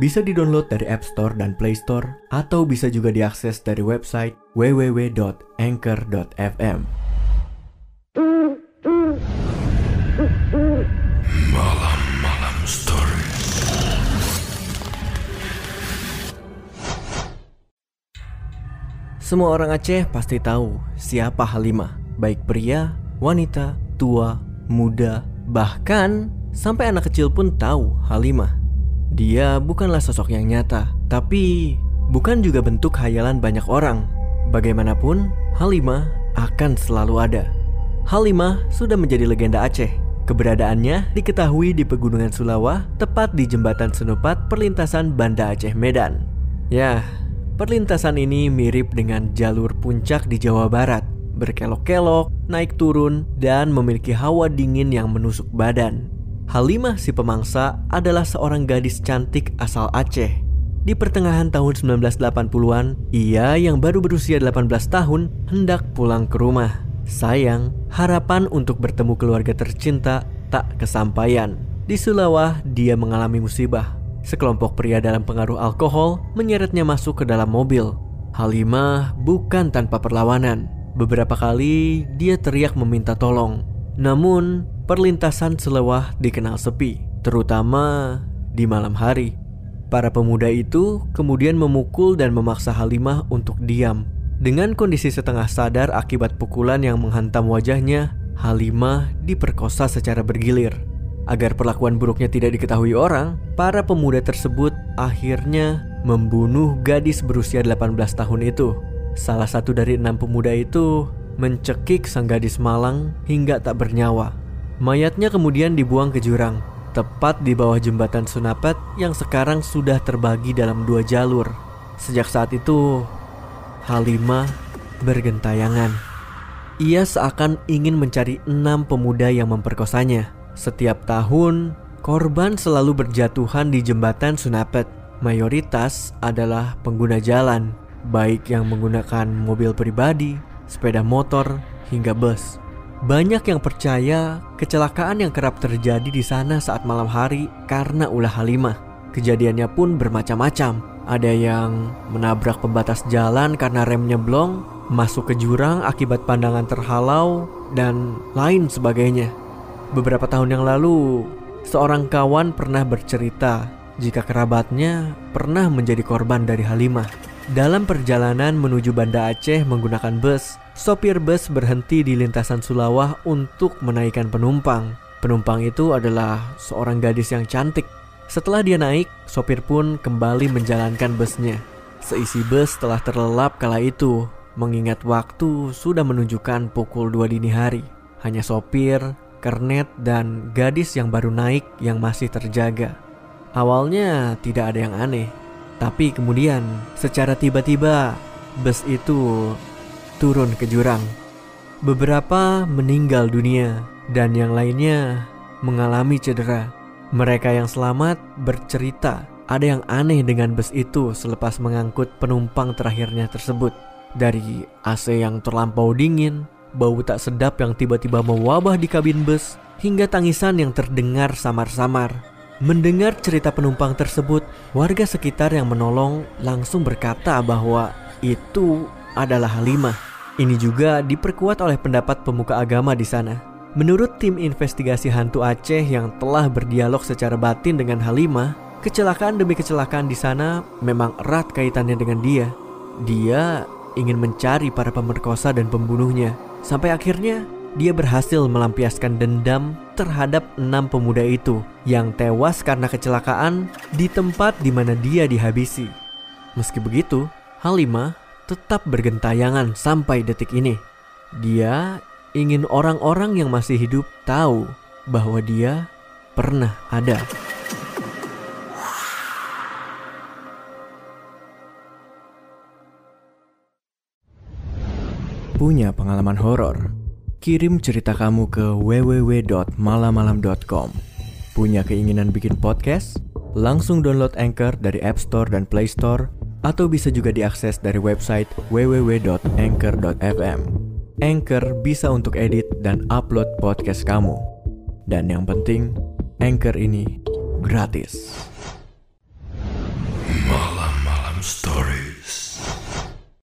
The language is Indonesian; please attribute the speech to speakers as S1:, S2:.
S1: Bisa didownload dari App Store dan Play Store atau bisa juga diakses dari website www.anchor.fm.
S2: Malam-malam.
S1: Semua orang Aceh pasti tahu siapa Halimah, baik pria, wanita, tua, muda, bahkan sampai anak kecil pun tahu Halimah. Dia bukanlah sosok yang nyata, tapi bukan juga bentuk hayalan banyak orang. Bagaimanapun, Halimah akan selalu ada. Halimah sudah menjadi legenda Aceh. Keberadaannya diketahui di Pegunungan Sulawah, tepat di jembatan Senupat perlintasan Banda Aceh Medan. Ya, perlintasan ini mirip dengan jalur puncak di Jawa Barat. Berkelok-kelok, naik turun, dan memiliki hawa dingin yang menusuk badan. Halimah si pemangsa adalah seorang gadis cantik asal Aceh. Di pertengahan tahun 1980-an, ia yang baru berusia 18 tahun hendak pulang ke rumah. Sayang, harapan untuk bertemu keluarga tercinta tak kesampaian. Di Sulawah, dia mengalami musibah. Sekelompok pria dalam pengaruh alkohol menyeretnya masuk ke dalam mobil. Halimah bukan tanpa perlawanan. Beberapa kali dia teriak meminta tolong. Namun, perlintasan Selewah dikenal sepi, terutama di malam hari. Para pemuda itu kemudian memukul dan memaksa Halimah untuk diam. Dengan kondisi setengah sadar akibat pukulan yang menghantam wajahnya, Halimah diperkosa secara bergilir. Agar perlakuan buruknya tidak diketahui orang, para pemuda tersebut akhirnya membunuh gadis berusia 18 tahun itu. Salah satu dari enam pemuda itu mencekik sang gadis malang hingga tak bernyawa. Mayatnya kemudian dibuang ke jurang, tepat di bawah jembatan Sunapat yang sekarang sudah terbagi dalam dua jalur. Sejak saat itu, Halimah bergentayangan. Ia seakan ingin mencari enam pemuda yang memperkosanya. Setiap tahun, korban selalu berjatuhan di jembatan Sunapat. Mayoritas adalah pengguna jalan, baik yang menggunakan mobil pribadi, sepeda motor, hingga bus. Banyak yang percaya kecelakaan yang kerap terjadi di sana saat malam hari karena ulah Halimah. Kejadiannya pun bermacam-macam. Ada yang menabrak pembatas jalan karena remnya blong, masuk ke jurang akibat pandangan terhalau, dan lain sebagainya. Beberapa tahun yang lalu, seorang kawan pernah bercerita jika kerabatnya pernah menjadi korban dari Halimah. Dalam perjalanan menuju Banda Aceh menggunakan bus, sopir bus berhenti di lintasan Sulawah untuk menaikkan penumpang. Penumpang itu adalah seorang gadis yang cantik. Setelah dia naik, sopir pun kembali menjalankan busnya. Seisi bus telah terlelap kala itu, mengingat waktu sudah menunjukkan pukul 2 dini hari. Hanya sopir, kernet, dan gadis yang baru naik yang masih terjaga. Awalnya tidak ada yang aneh, tapi kemudian secara tiba-tiba bus itu turun ke jurang. Beberapa meninggal dunia dan yang lainnya mengalami cedera. Mereka yang selamat bercerita ada yang aneh dengan bus itu selepas mengangkut penumpang terakhirnya tersebut. Dari AC yang terlampau dingin, bau tak sedap yang tiba-tiba mewabah di kabin bus, hingga tangisan yang terdengar samar-samar. Mendengar cerita penumpang tersebut, warga sekitar yang menolong langsung berkata bahwa itu adalah Halimah. Ini juga diperkuat oleh pendapat pemuka agama di sana. Menurut tim investigasi hantu Aceh yang telah berdialog secara batin dengan Halimah, kecelakaan demi kecelakaan di sana memang erat kaitannya dengan dia. Dia ingin mencari para pemerkosa dan pembunuhnya. Sampai akhirnya dia berhasil melampiaskan dendam terhadap enam pemuda itu yang tewas karena kecelakaan di tempat di mana dia dihabisi. Meski begitu, Halimah tetap bergentayangan sampai detik ini. Dia ingin orang-orang yang masih hidup tahu bahwa dia pernah ada. Punya pengalaman horor? Kirim cerita kamu ke www.malamalam.com. Punya keinginan bikin podcast? Langsung download Anchor dari App Store dan Play Store atau bisa juga diakses dari website www.anchor.fm. Anchor bisa untuk edit dan upload podcast kamu. Dan yang penting, Anchor ini gratis.
S2: Malam Malam Story.